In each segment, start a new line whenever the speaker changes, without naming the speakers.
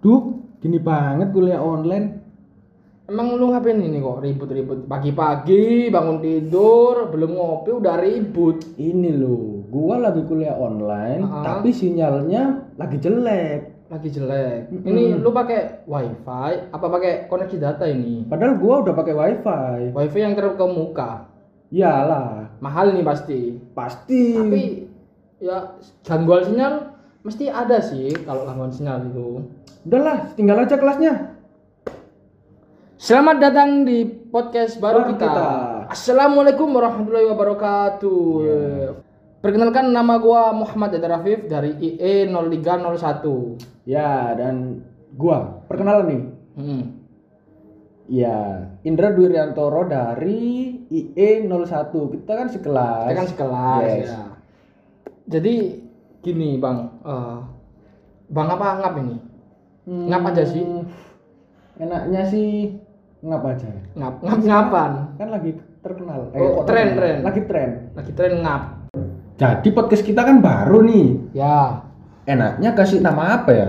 Duh, gini banget kuliah online.
Emang lu ngapain ini kok ribut-ribut pagi-pagi bangun tidur belum ngopi udah ribut.
Ini loh, gua lagi kuliah online,
Ah.
tapi sinyalnya lagi jelek.
Lagi jelek.
Mm-mm.
Ini lu pakai wifi apa pakai koneksi data ini?
Padahal gua udah pakai wifi.
Wifi yang terkemuka.
Iyalah,
Mahal nih pasti.
pasti.
Tapi ya gangguan sinyal mesti ada sih kalau gangguan sinyal itu.
Udahlah, tinggal aja kelasnya.
Selamat datang di podcast baru kita.
kita.
Assalamualaikum warahmatullahi wabarakatuh.
Ya.
Perkenalkan nama gua Muhammad Eda Rafif dari E IE 0301.
Ya, dan gua perkenalan nih.
Hmm.
Ya, Indra Dwi Riantoro dari IE 01. Kita kan sekelas.
Kita kan sekelas
Yes.
ya. Jadi gini bang, Eh, bang apa ngap ini?
Hmm,
Ngap aja sih.
Enaknya sih ngap aja.
Ngap ngap ngapan?
Kan lagi terkenal.
Oh,
kok
tren,
terkenal?
tren.
Lagi tren.
Lagi tren ngap.
Jadi podcast kita kan baru nih.
Ya,
Enaknya kasih nama apa ya?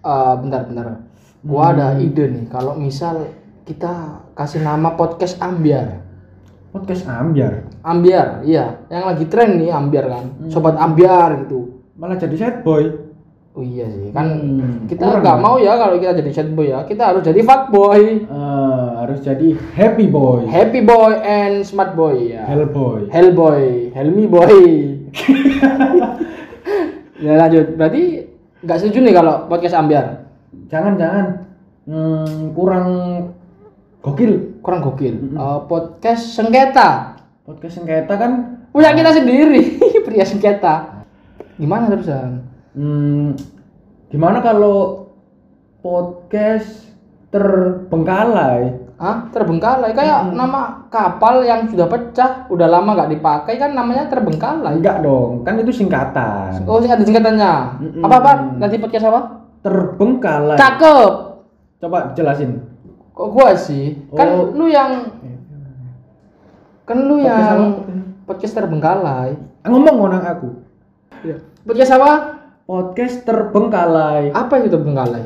Eh, bentar bentar. Gua
Hmm.
ada ide nih. Kalau misal kita kasih nama podcast Ambiar.
Podcast Ambiar.
Ambiar, iya. Yang lagi tren nih Ambiar kan.
Hmm.
Sobat Ambiar gitu.
Malah jadi sad boy.
Oh iya sih, kan
Hmm,
kita nggak
ya?
mau ya kalau kita jadi sad boy ya. Kita harus jadi fuckboy.
Eh, harus jadi happy boy.
Happy boy and smart boy ya.
Hell boy.
Hellboy, Helmi boy. ya lanjut. Berarti nggak setuju nih kalau podcast Ambiar.
Jangan jangan. Hmm, kurang gokil.
Kurang gokil.
Mm-mm.
Eh, podcast sengketa.
Podcast sengketa kan
Punya kita sendiri, pria sengketa. Gimana terusan?
Hmm, gimana kalau podcast terbengkalai?
Hah? Terbengkalai kayak
Mm-mm.
nama kapal yang sudah pecah, udah lama nggak dipakai kan namanya terbengkalai.
Enggak dong, kan itu singkatan.
Oh, ada singkatannya.
Mm-mm.
Apa apa? Nanti podcast apa?
Terbengkalai.
Cakep.
Coba jelasin.
Kok gua sih? Kan
Oh.
lu yang kan lu
Podcast
yang
apa?
podcast terbengkalai.
Ah, Ngomong orang aku.
Podcast apa?
Podcast terbengkalai.
Apa itu terbengkalai?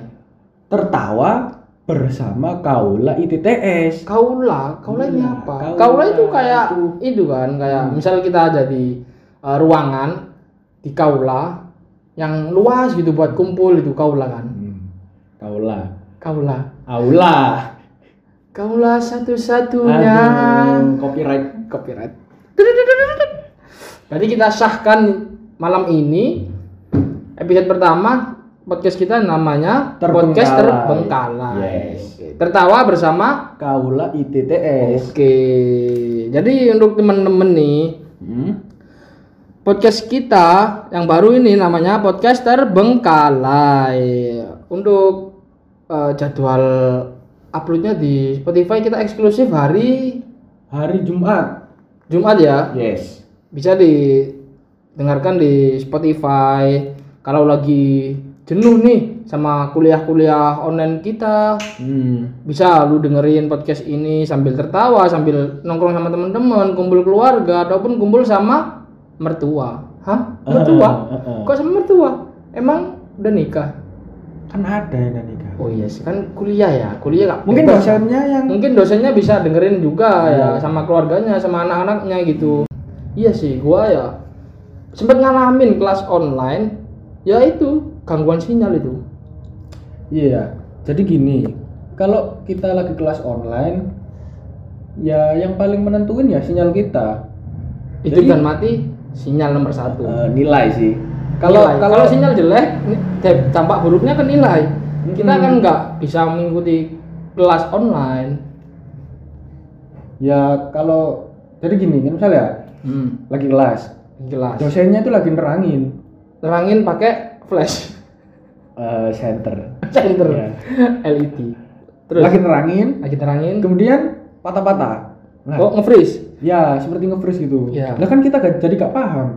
Tertawa bersama Kaula ITTS.
Kaula, kaula ini
Iya,
apa?
kaula
Kaula itu kayak
itu.
itu kan, kayak
Hmm.
misal kita ada di uh, ruangan di kaula yang luas gitu buat kumpul itu kaula kan.
Hmm, Kaula.
Kaula.
Aula.
Kaula satu-satunya.
Copyright.
Copyright. Berarti kita sahkan malam ini episode pertama podcast kita namanya
Terbengkalai.
podcast terbengkalai.
Yes.
Tertawa bersama
Kaula ITTS.
Oke, jadi untuk temen-temen nih,
Hmm.
podcast kita yang baru ini namanya podcast terbengkalai. Untuk eh, jadwal uploadnya di Spotify kita eksklusif hari
Hari Jumat.
Jumat ya.
Yes.
Bisa didengarkan di Spotify. Kalau lagi jenuh nih sama kuliah-kuliah online kita,
Hmm.
bisa lu dengerin podcast ini sambil tertawa sambil nongkrong sama teman-teman kumpul keluarga ataupun kumpul sama mertua hah mertua
Eh, eh, eh.
kok sama mertua emang udah nikah
Kan ada yang udah nikah.
oh iya sih kan kuliah ya kuliah gak
Mungkin
bebas.
dosennya yang
mungkin dosennya bisa dengerin juga ya
Iya.
sama keluarganya sama anak-anaknya gitu iya sih gua ya sempet ngalamin kelas online ya itu gangguan sinyal itu
Iya. Jadi gini, kalau kita lagi kelas online ya yang paling menentuin ya sinyal kita.
itu
Jadi-
kan mati sinyal nomor satu
Eh, nilai sih.
Kalau
Kalau
kalau sinyal jelek, dampak buruknya ke nilai. Kita
Mm-mm.
kan nggak bisa mengikuti kelas online.
ya kalau jadi gini kan misalnya
Hmm,
lagi kelas,
jelas.
dosennya tuh lagi nerangin
Terangin pakai flash
eh, center.
center
Iya.
LED. Terus
Lagi nerangin,
lagi terangin.
kemudian patah-patah. Nah,
Oh nge-freeze.
ya seperti nge-freeze gitu.
Iya.
Lah kan kita gak, jadi gak paham.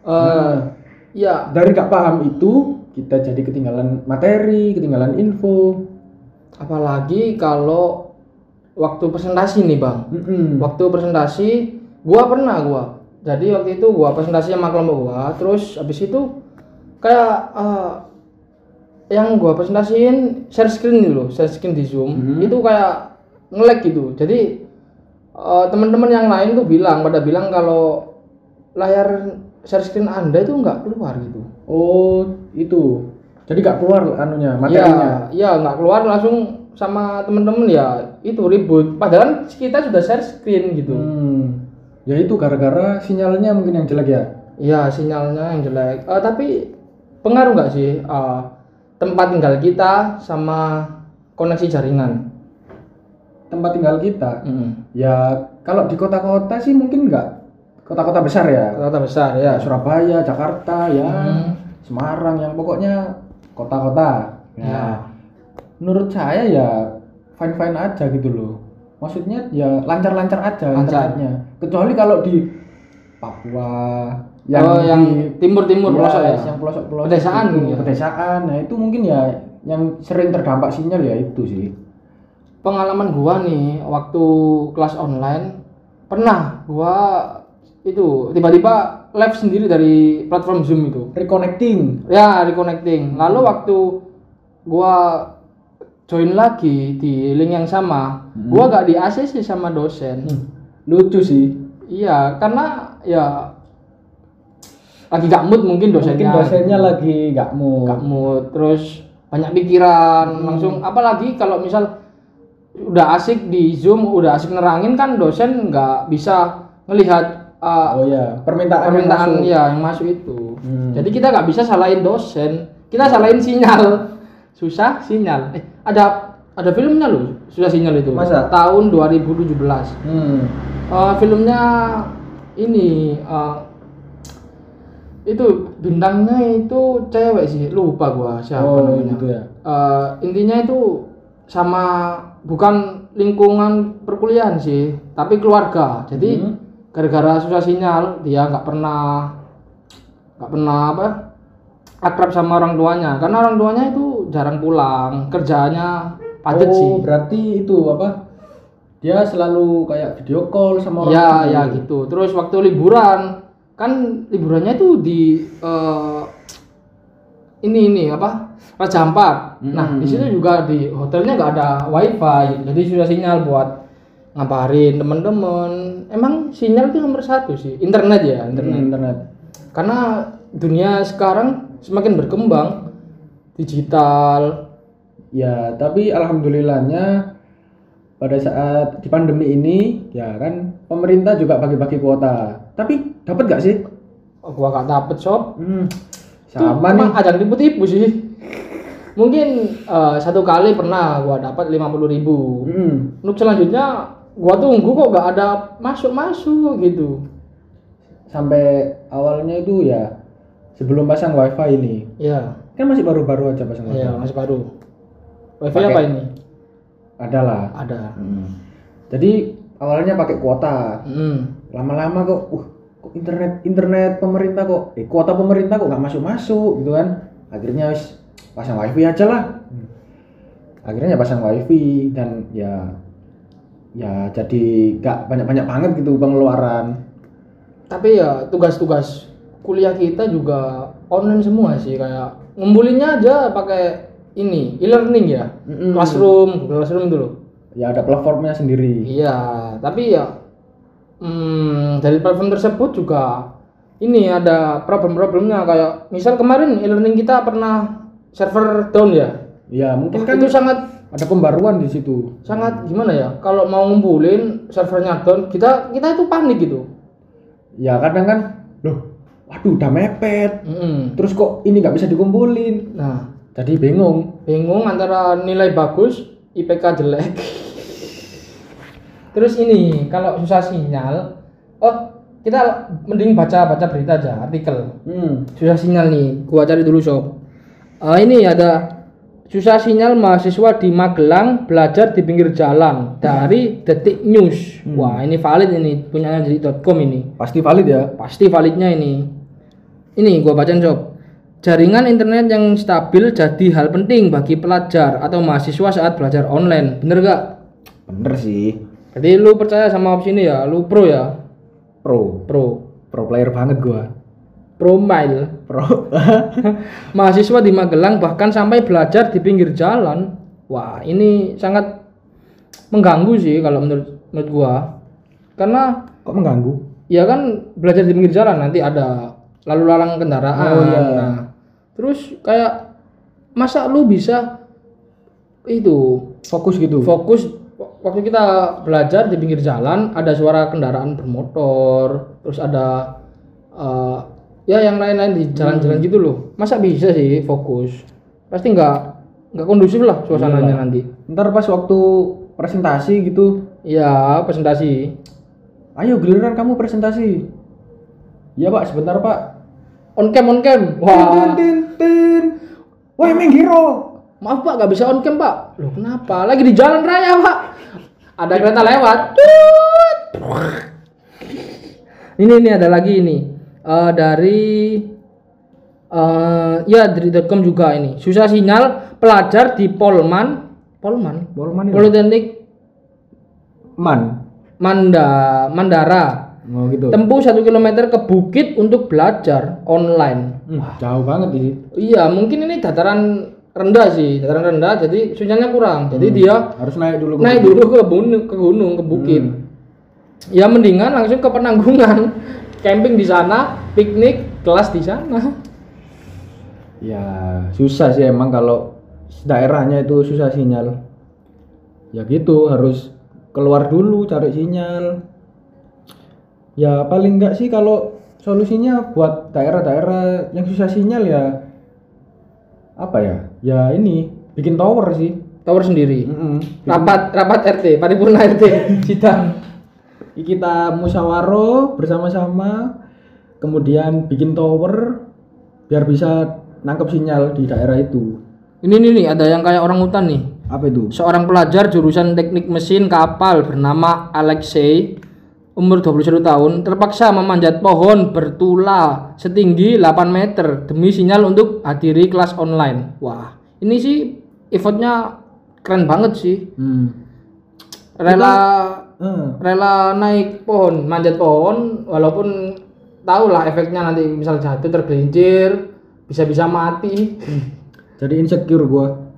Eh, ya
Dari gak paham itu kita jadi ketinggalan materi, ketinggalan info.
apalagi kalau waktu presentasi nih bang.
Mm-mm.
Waktu presentasi, gua pernah gua. Jadi waktu itu gua presentasi sama kelompok gua, terus habis itu kayak eh, yang gua presentasiin share screen loh, share screen di Zoom
Mhm.
itu kayak nge-lag gitu. Jadi eh, teman-teman yang lain tuh bilang pada bilang kalau layar share screen Anda itu nggak keluar gitu.
Oh, itu. Jadi gak keluar anunya, materinya.
Iya, iya nggak keluar langsung sama temen-temen ya itu ribut. Padahal kita sudah share screen gitu.
Hmm. Ya itu gara-gara sinyalnya mungkin yang jelek ya.
Iya sinyalnya yang jelek. Eh, tapi pengaruh nggak sih eh, tempat tinggal kita sama koneksi jaringan?
Tempat tinggal kita.
Mm.
Ya kalau di kota-kota sih mungkin nggak. Kota-kota besar ya.
Kota besar ya.
Surabaya, Jakarta, ya
Hmm.
Semarang yang pokoknya kota-kota.
Ya.
Ya. Menurut saya ya fine-fine aja gitu loh. Maksudnya ya lancar-lancar aja
Lancar.
internetnya. Kecuali kalau di Papua yang
oh, yang
di
timur-timur
Ya,
pelosok ya.
yang pelosok-pelosok
Pedesaan
itu,
ya.
pedesaan. Nah, itu mungkin ya yang sering terdampak sinyal ya itu sih.
Pengalaman gua nih waktu kelas online pernah gua itu tiba-tiba live sendiri dari platform Zoom itu.
Reconnecting.
Ya, reconnecting. Lalu waktu gua join lagi di link yang sama,
Hmm.
gua gak di ACC sama dosen.
Lucu sih.
Iya, karena ya lagi gak mood mungkin dosennya.
Mungkin dosennya lagi nggak mau.
gak mood, terus banyak pikiran,
Hmm.
langsung apalagi kalau misal udah asik di Zoom, udah asik nerangin kan dosen nggak bisa ngelihat uh,
Oh ya, permintaan, yang
permintaan
masuk.
ya yang masuk itu.
Hmm.
Jadi kita nggak bisa salahin dosen, kita salahin sinyal. Susah sinyal. Eh, ada ada filmnya loh, susah sinyal itu.
Masa?
Tahun 2017.
Hmm.
Eh, filmnya ini eh, itu bintangnya itu cewek sih, lupa gua siapa
Oh,
namanya.
gitu ya.
Eh, intinya itu sama bukan lingkungan perkuliahan sih, tapi keluarga. Jadi
Hmm.
gara-gara susah sinyal dia nggak pernah nggak pernah apa akrab sama orang tuanya karena orang tuanya itu jarang pulang kerjaannya padat
oh,
sih
berarti itu apa? Dia selalu kayak video call sama orang
ya
tua.
ya gitu terus waktu liburan kan liburannya itu di eh, ini ini apa Raja Ampat nah
Mm-mm.
di situ juga di hotelnya nggak ada wifi jadi susah sinyal buat ngabarin temen-temen emang sinyal itu nomor satu sih internet ya internet
internet. internet.
karena dunia sekarang semakin berkembang digital
Ya, tapi alhamdulillahnya pada saat di pandemi ini ya kan pemerintah juga bagi-bagi kuota. Tapi dapat gak sih?
oh, gua gak dapet sob
Hmm, sama
emang
nih.
ada tipu-tipu sih mungkin eh, satu kali pernah gua dapat 50.000 ribu
Hmm,
untuk selanjutnya gua tunggu kok gak ada masuk-masuk gitu
sampai awalnya itu ya sebelum pasang wifi ini
ya
kan masih baru-baru aja pasang wifi.
ya masih baru wifi
Pakai-
apa ini
Adalah.
ada
Hmm. Jadi awalnya pakai kuota,
hmm.
lama-lama kok, uh, kok internet internet pemerintah kok, eh kuota pemerintah kok nggak masuk-masuk gitu kan? Akhirnya wis pasang wifi aja lah. Akhirnya ya pasang wifi dan ya ya jadi nggak banyak-banyak banget gitu pengeluaran.
tapi ya tugas-tugas kuliah kita juga online semua sih kayak ngumpulinnya aja pakai ini e-learning ya
Mm-mm.
classroom Google classroom loh
Ya ada platformnya sendiri.
iya tapi ya hmm, dari platform tersebut juga ini ada problem-problemnya kayak misal kemarin e-learning kita pernah server down ya
Ya mungkin kan
itu sangat
ada pembaruan di situ.
sangat gimana ya kalau mau ngumpulin servernya down kita kita itu panik gitu
Ya kadang kan, loh, waduh udah mepet.
Mm-mm.
Terus kok ini nggak bisa dikumpulin?
nah
Jadi bingung.
bingung antara nilai bagus IPK jelek. Terus ini kalau susah sinyal oh kita mending baca baca berita aja artikel.
Hmm.
susah sinyal nih gua cari dulu sob. Ah, ini ada susah sinyal mahasiswa di Magelang belajar di pinggir jalan dari Detik News. Wah ini valid ini punyanya detik.com ini.
Pasti valid ya.
pasti validnya ini. Ini gua bacain sob jaringan internet yang stabil jadi hal penting bagi pelajar atau mahasiswa saat belajar online bener gak?
Bener sih.
jadi lu percaya sama opsi ini ya lu pro ya
Pro.
pro
Pro player banget gua.
promile
Pro.
mahasiswa di Magelang bahkan sampai belajar di pinggir jalan wah ini sangat mengganggu sih kalau menurut menurut gua karena
Kok mengganggu?
ya kan belajar di pinggir jalan nanti ada lalu lalang kendaraan
Oh, iya.
nah, terus kayak masa lu bisa itu
Fokus gitu.
fokus waktu kita belajar di pinggir jalan ada suara kendaraan bermotor terus ada eh, ya yang lain-lain di jalan-jalan gitu loh masa bisa sih fokus pasti nggak nggak kondusif lah suasananya
Iya.
nanti
Ntar pas waktu presentasi gitu,
ya presentasi
ayo giliran kamu presentasi. Iya pak, sebentar pak.
On cam on cam. Wah.
Tin, tin. Woi Menggiro.
maaf pak nggak bisa on cam pak. Loh kenapa? Lagi di jalan raya pak. Ada kereta lewat. Tut. ini ini ada lagi ini. Eh, dari eh ya dari .com juga ini. Susah sinyal pelajar di Polman. Polman?
Bolman itu.
Politeknik
Man.
Manda Mandara
Oh gitu.
tempuh satu kilometer ke bukit untuk belajar online
Hmm, jauh banget sih.
iya mungkin ini dataran rendah sih dataran rendah jadi sinyalnya kurang jadi dia
Harus naik dulu. ke
naik
bukit.
dulu ke gunung ke gunung ke bukit
Hmm.
ya mendingan langsung ke penanggungan camping di sana piknik kelas di sana
Ya susah sih emang kalau daerahnya itu susah sinyal. Ya gitu harus keluar dulu cari sinyal. Ya paling enggak sih kalau solusinya buat daerah-daerah yang susah sinyal ya apa ya? Ya ini bikin tower sih.
tower sendiri
Mm-mm.
rapat rapat RT paripurna RT sidang
Kita musyawaroh bersama-sama kemudian bikin tower biar bisa nangkep sinyal di daerah itu.
ini nih nih ada yang kayak orang hutan nih
Apa itu?
seorang pelajar jurusan teknik mesin kapal bernama Alexei umur 21 tahun terpaksa memanjat pohon bertula setinggi 8 meter demi sinyal untuk hadiri kelas online. Wah ini sih effortnya keren banget sih.
Hmm.
rela
Eh,
rela naik pohon manjat pohon walaupun tahu lah efeknya nanti misal jatuh tergelincir bisa-bisa mati.
Jadi insecure gua.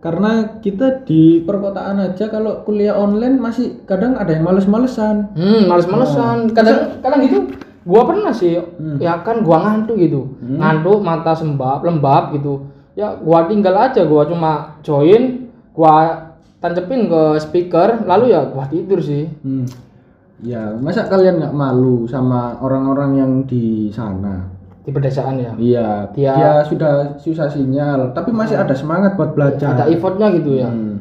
Karena kita di perkotaan aja kalau kuliah online masih kadang ada yang males-malesan.
hmm males-malesan kadang kadang gitu gua pernah sih ya kan gua ngantuk gitu ngantuk mata sembab lembab gitu ya gua tinggal aja gua cuma join gua tancepin ke speaker lalu ya gua tidur sih
Hmm. Ya, masa kalian nggak malu sama orang-orang yang di sana?
Di pedesaan ya
Iya,
Dia-
dia, sudah susah sinyal, tapi masih ada semangat buat belajar.
ada effortnya gitu ya
Hmm.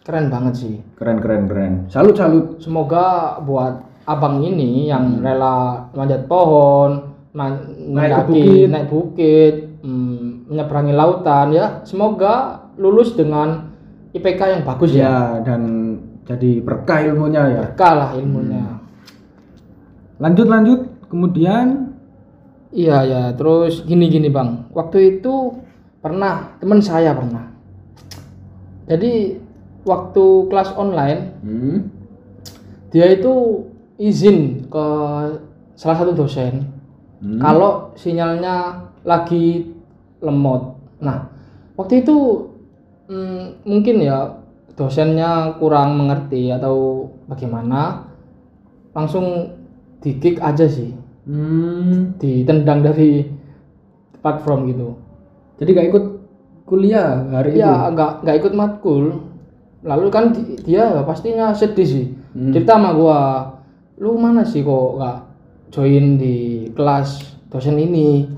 keren banget sih
Keren, keren, keren. Salut, salut.
semoga buat abang ini yang rela manjat pohon man-
Hmm. Naik
mendaki,
bukit.
naik bukit hmm, menyeberangi lautan ya semoga lulus dengan IPK yang bagus ya
Ya, dan jadi berkah ilmunya ya.
berkah lah ilmunya
Lanjut, lanjut. Kemudian,
iya ya terus gini gini bang. Waktu itu pernah teman saya pernah. Jadi waktu kelas online
hmm,
dia itu izin ke salah satu dosen
Hmm.
kalau sinyalnya lagi lemot. Nah, waktu itu mm, mungkin ya dosennya kurang mengerti atau bagaimana, langsung di kick aja sih,
hmm,
ditendang dari platform gitu.
jadi gak ikut kuliah hari itu.
Ya nggak nggak ikut matkul. Lalu kan di- dia pastinya sedih sih.
Hmm.
Cerita sama gua, lu mana sih kok nggak join di kelas dosen ini?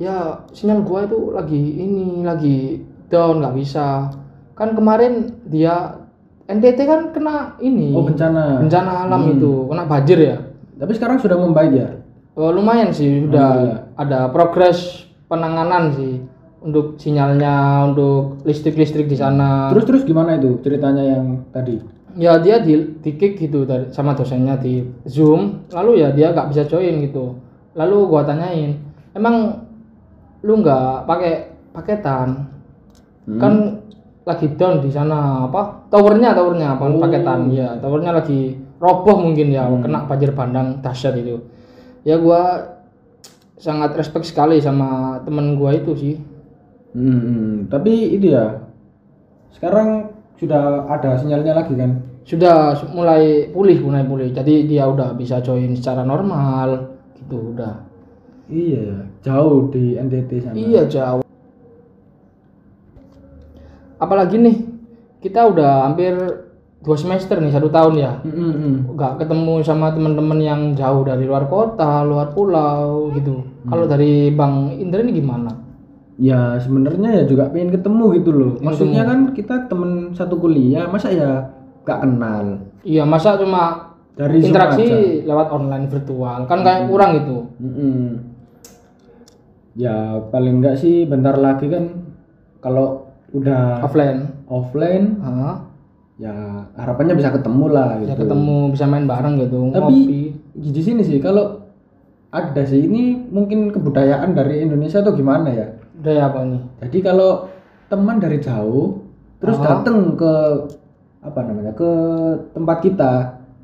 Ya sinyal gua itu lagi ini lagi down nggak bisa. Kan kemarin dia NTT kan kena ini
Oh, bencana.
bencana alam
Hmm.
itu kena banjir ya.
Tapi sekarang sudah membaik ya.
Oh, lumayan sih sudah
Alhamdulillah.
ada progres penanganan sih untuk sinyalnya untuk listrik-listrik di sana.
Terus terus gimana itu ceritanya yang tadi?
ya dia di, di kick gitu sama dosennya di zoom lalu ya dia nggak bisa join gitu lalu gua tanyain emang lu nggak pakai paketan
Hmm.
kan lagi down di sana apa towernya towernya apa
Oh.
paketan ya towernya lagi roboh mungkin ya
Hmm.
kena banjir bandang dahsyat itu ya gua sangat respect sekali sama temen gua itu sih.
Hmm, hmm. tapi itu ya sekarang sudah ada sinyalnya lagi kan?
Sudah su- mulai pulih mulai pulih. Jadi dia udah bisa join secara normal gitu udah.
Iya ya, jauh di NTT sana.
Iya jauh. Apalagi nih kita udah hampir dua semester nih satu tahun ya.
Hmm, hmm, hmm.
nggak ketemu sama teman-teman yang jauh dari luar kota luar pulau gitu. Kalau dari bang Indra ini gimana?
Ya sebenarnya ya juga pengen ketemu gitu loh. Maksudnya kan kita temen satu kuliah masa ya gak kenal?
Iya masa cuma
dari
interaksi
aja.
lewat online virtual. Kan kayak kurang gitu.
Mm-mm. ya paling enggak sih bentar lagi kan kalau udah
offline.
offline
Hah?
Ya harapannya bisa ketemu lah
bisa
gitu.
ketemu bisa main bareng gitu
Tapi-
ngopi.
di sini sih kalau ada sih ini mungkin kebudayaan dari Indonesia tuh gimana ya?
Udah ya apa nih?
Jadi kalau teman dari jauh terus
Ah.
datang ke apa namanya ke tempat kita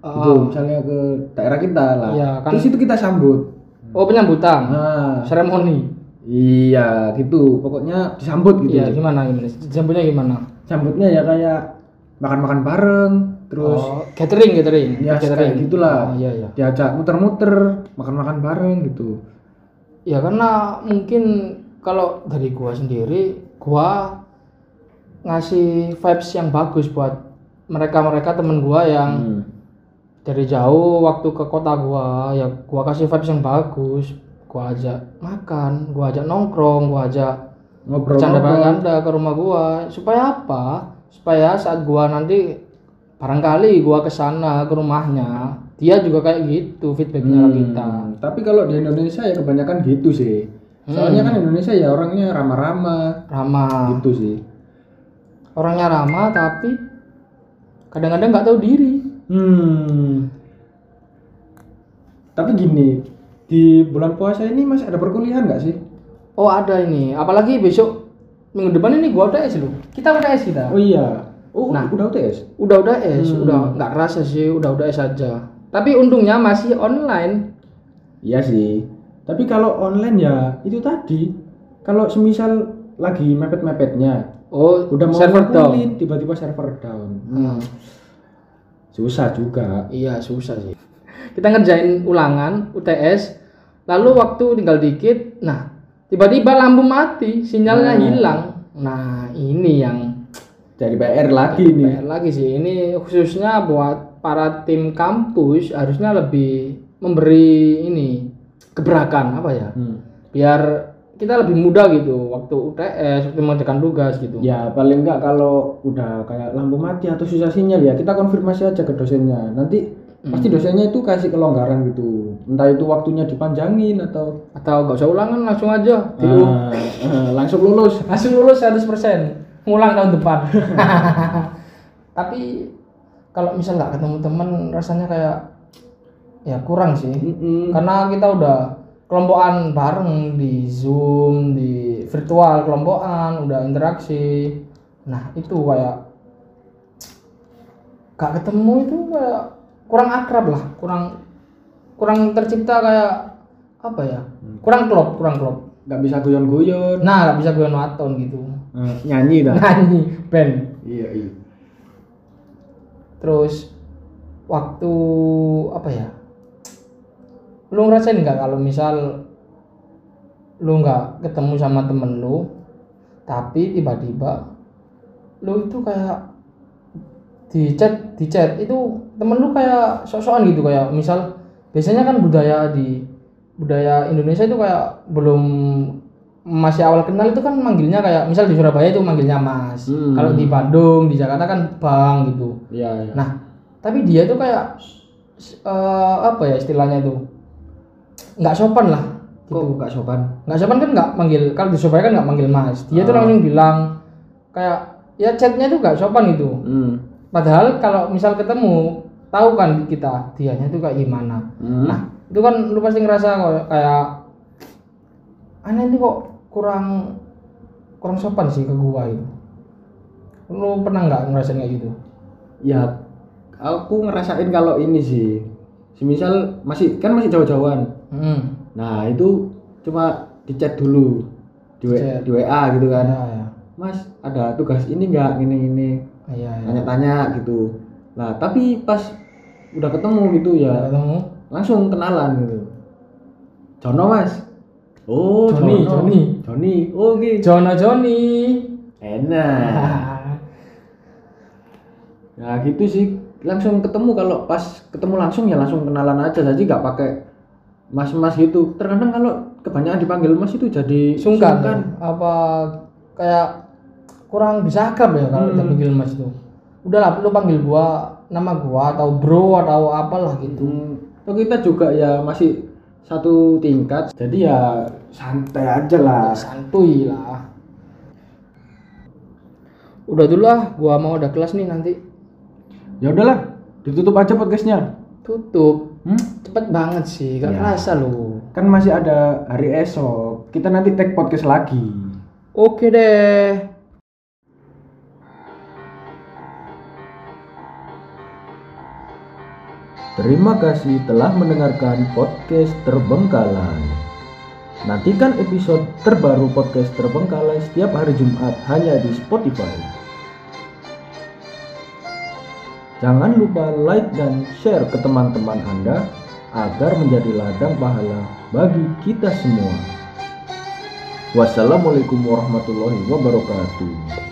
gitu.
Ah.
misalnya ke daerah kita lah.
Iya, kan.
terus itu kita sambut.
Oh penyambutan?
Nah.
Seremoni?
Iya gitu. Pokoknya disambut gitu
iya gimana gimana jambutnya gimana?
Sambutnya ya kayak makan-makan bareng terus
oh, gathering gathering
ya
gathering
kayak gitulah.
Oh, iya iya.
Diajak muter-muter makan-makan bareng gitu.
Ya karena mungkin kalau dari gua sendiri gua ngasih vibes yang bagus buat mereka-mereka temen gua yang
Hmm.
dari jauh waktu ke kota gua ya gua kasih vibes yang bagus. Gua ajak makan gua ajak nongkrong gua ajak
ngobrol
bercanda-bercanda ke rumah gua. Supaya apa supaya saat gua nanti barangkali gua ke sana ke rumahnya dia juga kayak gitu feedbacknya ke kita.
Hmm, tapi kalau di Indonesia ya kebanyakan gitu sih. Soalnya kan Indonesia ya orangnya ramah-ramah.
Ramah.
Gitu sih.
Orangnya ramah tapi kadang-kadang nggak tahu diri.
Hmm. Tapi gini di bulan puasa ini masih ada perkuliahan nggak sih?
Oh ada ini. Apalagi besok minggu depan ini gua UTS loh kita UTS kita.
Oh iya. Oh
Nah.
udah UTS
udah UTS udah nggak kerasa sih udah UTS aja. Tapi untungnya masih online.
Iya sih. Tapi kalau online ya itu tadi. Kalau semisal lagi mepet-mepetnya
oh
udah mau
server down.
tiba-tiba server down.
Hmm.
susah juga.
Iya susah sih. Kita ngerjain ulangan UTS, lalu waktu tinggal dikit, nah tiba-tiba lampu mati, sinyalnya
Nah.
hilang. Nah ini yang
jadi PR lagi nih
PR lagi sih. Ini khususnya buat para tim kampus harusnya lebih memberi ini gebrakan apa ya?
Hmm.
Biar kita lebih mudah gitu waktu UTS, waktu mengerjakan tugas gitu.
Ya paling enggak kalau udah kayak lampu mati atau susah sinyal ya kita konfirmasi aja ke dosennya. Nanti pasti dosennya itu kasih kelonggaran gitu. Entah itu waktunya dipanjangin atau
Atau gak usah ulangan langsung aja.
Ah, ah, langsung lulus.
langsung lulus 100% ngulang tahun depan tapi kalau misal nggak ketemu teman rasanya kayak ya kurang sih
Mm-mm.
karena kita udah kelompokan bareng di zoom di virtual kelompokan udah interaksi nah itu kayak gak ketemu itu kayak kurang akrab lah kurang kurang tercipta kayak apa ya kurang klop kurang klop
Nggak bisa guyon-guyon.
nah nggak bisa gue waton gitu
Ah, nyanyi dah.
nyanyi band
iya iya.
terus waktu apa ya lu ngerasain nggak kalau misal lu nggak ketemu sama temen lu tapi tiba-tiba lu itu kayak di chat di chat itu temen lu kayak sok-sokan gitu kayak misal biasanya kan budaya di budaya Indonesia itu kayak belum masih awal kenal itu kan manggilnya kayak misal di Surabaya itu manggilnya Mas
Hmm.
kalau di Bandung di Jakarta kan Bang gitu
Iya iya.
Nah, tapi dia tuh kayak eh, apa ya istilahnya itu? nggak sopan lah
kok
gitu.
nggak sopan?
Nggak sopan kan nggak manggil kalau di Surabaya kan nggak manggil Mas. Dia tuh
Ah.
langsung bilang kayak ya chatnya tuh nggak sopan gitu.
Hmm.
Padahal kalau misal ketemu tahu kan kita dianya tuh kayak gimana.
Hmm.
Nah, itu kan lu pasti ngerasa kayak aneh ini kok kurang kurang sopan sih ke gua itu. Lu pernah nggak ngerasain kayak gitu?
ya aku ngerasain kalau ini sih semisal masih kan masih jauh-jauhan
Hmm.
nah itu cuma di chat dulu di, di WA gitu kan
ya ya
mas ada tugas ini nggak ini ini. Tanya-tanya gitu. Nah tapi pas udah ketemu gitu ya
ketemu?
langsung kenalan gitu. Jono mas. Oh
Joni. Joni.
Joni. Oh gitu.
Jono Joni.
Enak. Nah gitu sih. Langsung ketemu kalau pas ketemu langsung ya langsung kenalan aja. Jadi nggak pakai mas-mas gitu. Terkadang kalau kebanyakan dipanggil mas itu jadi
sungkan, apa kayak kurang bisa akrab ya kalau
Hmm.
kita panggil mas itu. Udahlah lu panggil gua nama gua atau bro atau apalah gitu.
Hmm, toh kita juga ya masih satu tingkat jadi ya santai aja lah.
Santuy lah. Udah dulu lah gua mau ada kelas nih nanti.
Ya udahlah ditutup aja podcastnya.
Tutup.
Hmm?
cepet banget sih gak
Ya.
kerasa lu.
Kan masih ada hari esok. Kita nanti take podcast lagi.
Oke deh
Terima kasih telah mendengarkan podcast Terbengkalai. Nantikan episode terbaru podcast Terbengkalai setiap hari Jumat hanya di Spotify. Jangan lupa like dan share ke teman-teman Anda agar menjadi ladang pahala bagi kita semua. Wassalamualaikum warahmatullahi wabarakatuh.